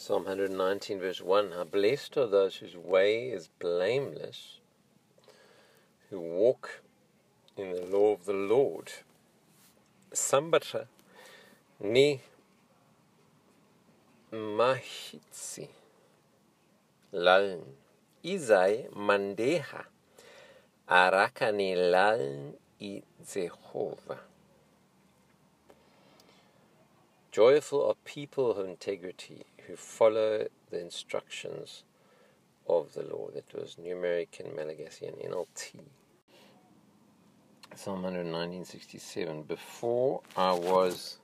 Psalm 119 verse 1 How blessed are those whose way is blameless, who walk in the law of the Lord. Sambatra ny mahitsy laliny izay mandeha araka ny laliny i Jehovah. jfl are people of integrity who follow the instructions of the lawnew american malgatannt before i was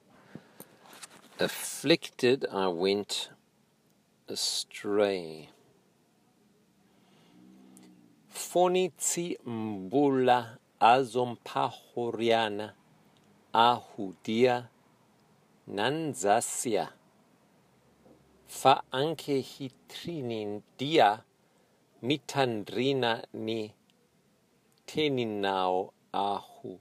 afflicted i went Stray. Fony tsy mbola azom-pahoriana aho dia nanjasya, fa ankehitriny dia mitandrina ny teninao aho.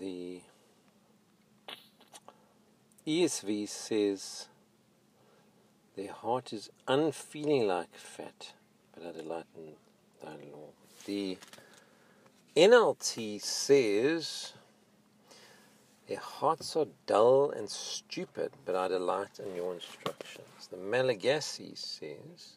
the esv says their heart is unfeeling like fat but i delight in thy law the nlt says their hearts are dull and stupid but i delight in your instructions the malagasse says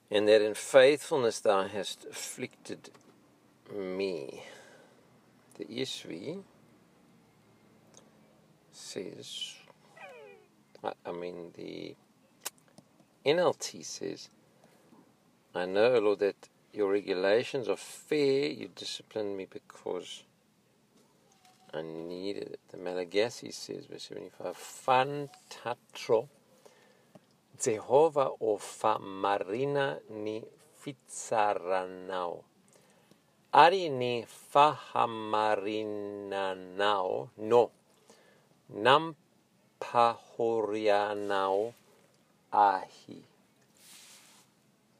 d that in faithfulness thou hast afflicted me the esv says i mean the nlt says i know lord that your regulations are fair you discipline me because i needitt the malagasi says e 75 fun tatro Jehovah ô fa marina ny fitsaranao, ary ny fahamarinanao no nampahorianao ahy.